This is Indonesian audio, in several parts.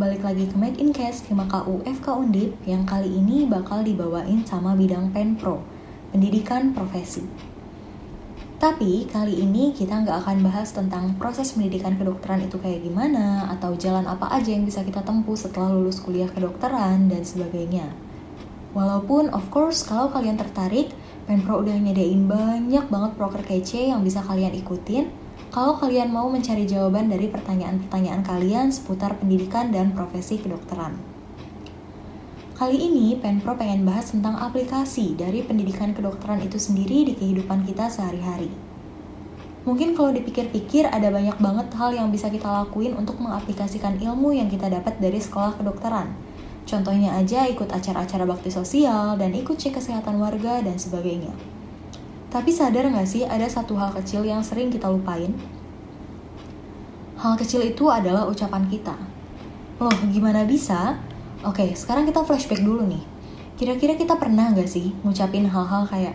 balik lagi ke Make in Case di KU FK Undip yang kali ini bakal dibawain sama bidang Penpro, pendidikan profesi. Tapi kali ini kita nggak akan bahas tentang proses pendidikan kedokteran itu kayak gimana, atau jalan apa aja yang bisa kita tempuh setelah lulus kuliah kedokteran, dan sebagainya. Walaupun of course kalau kalian tertarik, Penpro udah nyediain banyak banget proker kece yang bisa kalian ikutin, kalau kalian mau mencari jawaban dari pertanyaan-pertanyaan kalian seputar pendidikan dan profesi kedokteran. Kali ini Penpro pengen bahas tentang aplikasi dari pendidikan kedokteran itu sendiri di kehidupan kita sehari-hari. Mungkin kalau dipikir-pikir ada banyak banget hal yang bisa kita lakuin untuk mengaplikasikan ilmu yang kita dapat dari sekolah kedokteran. Contohnya aja ikut acara-acara bakti sosial dan ikut cek kesehatan warga dan sebagainya. Tapi sadar nggak sih ada satu hal kecil yang sering kita lupain? Hal kecil itu adalah ucapan kita. Loh, gimana bisa? Oke, sekarang kita flashback dulu nih. Kira-kira kita pernah gak sih ngucapin hal-hal kayak,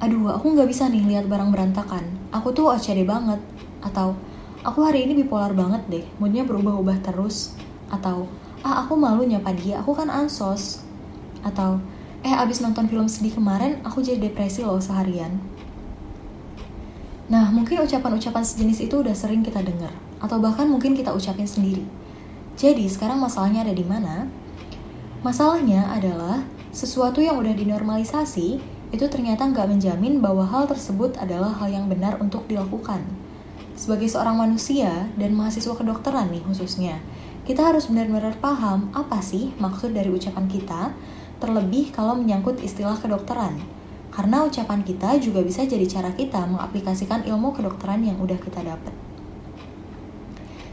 Aduh, aku gak bisa nih lihat barang berantakan. Aku tuh OCD banget. Atau, aku hari ini bipolar banget deh, moodnya berubah-ubah terus. Atau, ah aku malu nyapa dia, aku kan ansos. Atau, eh abis nonton film sedih kemarin, aku jadi depresi loh seharian. Nah, mungkin ucapan-ucapan sejenis itu udah sering kita dengar, atau bahkan mungkin kita ucapin sendiri. Jadi, sekarang masalahnya ada di mana? Masalahnya adalah sesuatu yang udah dinormalisasi itu ternyata nggak menjamin bahwa hal tersebut adalah hal yang benar untuk dilakukan. Sebagai seorang manusia dan mahasiswa kedokteran nih khususnya, kita harus benar-benar paham apa sih maksud dari ucapan kita, terlebih kalau menyangkut istilah kedokteran. Karena ucapan kita juga bisa jadi cara kita mengaplikasikan ilmu kedokteran yang udah kita dapat.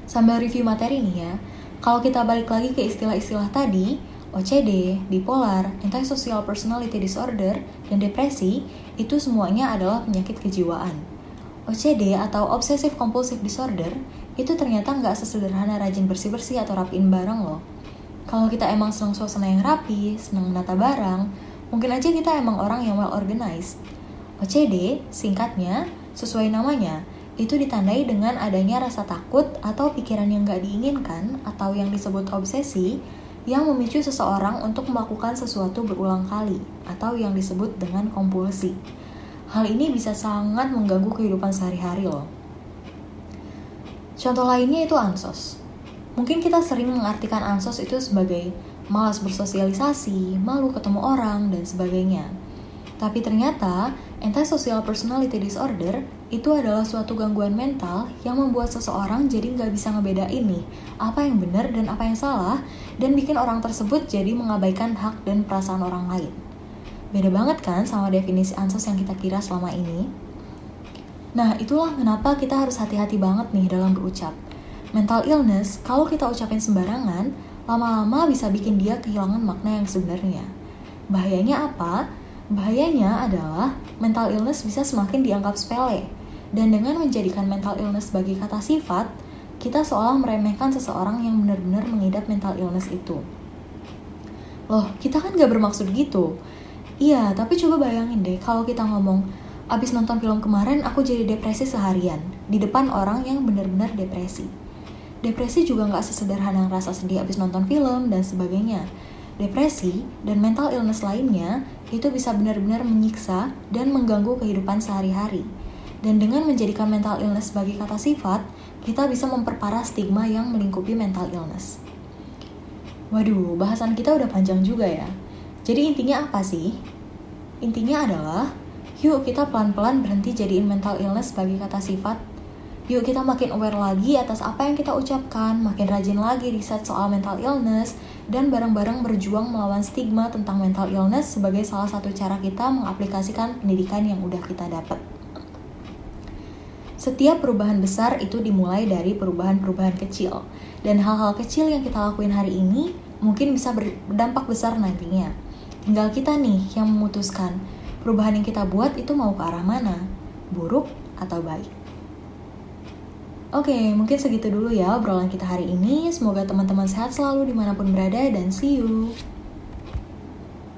Sambil review materi nih ya, kalau kita balik lagi ke istilah-istilah tadi, OCD, bipolar, antisocial personality disorder, dan depresi itu semuanya adalah penyakit kejiwaan. OCD atau obsessive compulsive disorder itu ternyata nggak sesederhana rajin bersih-bersih atau rapiin barang loh. Kalau kita emang senang suasana yang rapi, senang menata barang, mungkin aja kita emang orang yang well organized. OCD, singkatnya, sesuai namanya, itu ditandai dengan adanya rasa takut atau pikiran yang nggak diinginkan atau yang disebut obsesi yang memicu seseorang untuk melakukan sesuatu berulang kali atau yang disebut dengan kompulsi. Hal ini bisa sangat mengganggu kehidupan sehari-hari loh. Contoh lainnya itu ansos. Mungkin kita sering mengartikan ansos itu sebagai malas bersosialisasi, malu ketemu orang, dan sebagainya. Tapi ternyata, antisocial personality disorder itu adalah suatu gangguan mental yang membuat seseorang jadi nggak bisa ngebedain nih apa yang benar dan apa yang salah dan bikin orang tersebut jadi mengabaikan hak dan perasaan orang lain. Beda banget kan sama definisi ansos yang kita kira selama ini? Nah, itulah kenapa kita harus hati-hati banget nih dalam berucap. Mental illness, kalau kita ucapin sembarangan, lama-lama bisa bikin dia kehilangan makna yang sebenarnya. Bahayanya apa? Bahayanya adalah mental illness bisa semakin dianggap sepele. Dan dengan menjadikan mental illness sebagai kata sifat, kita seolah meremehkan seseorang yang benar-benar mengidap mental illness itu. Loh, kita kan gak bermaksud gitu. Iya, tapi coba bayangin deh kalau kita ngomong, abis nonton film kemarin aku jadi depresi seharian, di depan orang yang benar-benar depresi. Depresi juga gak sesederhana rasa sedih abis nonton film dan sebagainya. Depresi dan mental illness lainnya itu bisa benar-benar menyiksa dan mengganggu kehidupan sehari-hari. Dan dengan menjadikan mental illness sebagai kata sifat, kita bisa memperparah stigma yang melingkupi mental illness. Waduh, bahasan kita udah panjang juga ya. Jadi intinya apa sih? Intinya adalah, yuk kita pelan-pelan berhenti jadiin mental illness sebagai kata sifat Yuk kita makin aware lagi atas apa yang kita ucapkan, makin rajin lagi riset soal mental illness, dan bareng-bareng berjuang melawan stigma tentang mental illness sebagai salah satu cara kita mengaplikasikan pendidikan yang udah kita dapat. Setiap perubahan besar itu dimulai dari perubahan-perubahan kecil, dan hal-hal kecil yang kita lakuin hari ini mungkin bisa berdampak besar nantinya. Tinggal kita nih yang memutuskan perubahan yang kita buat itu mau ke arah mana, buruk atau baik. Oke, mungkin segitu dulu ya obrolan kita hari ini. Semoga teman-teman sehat selalu di mana pun berada dan see you.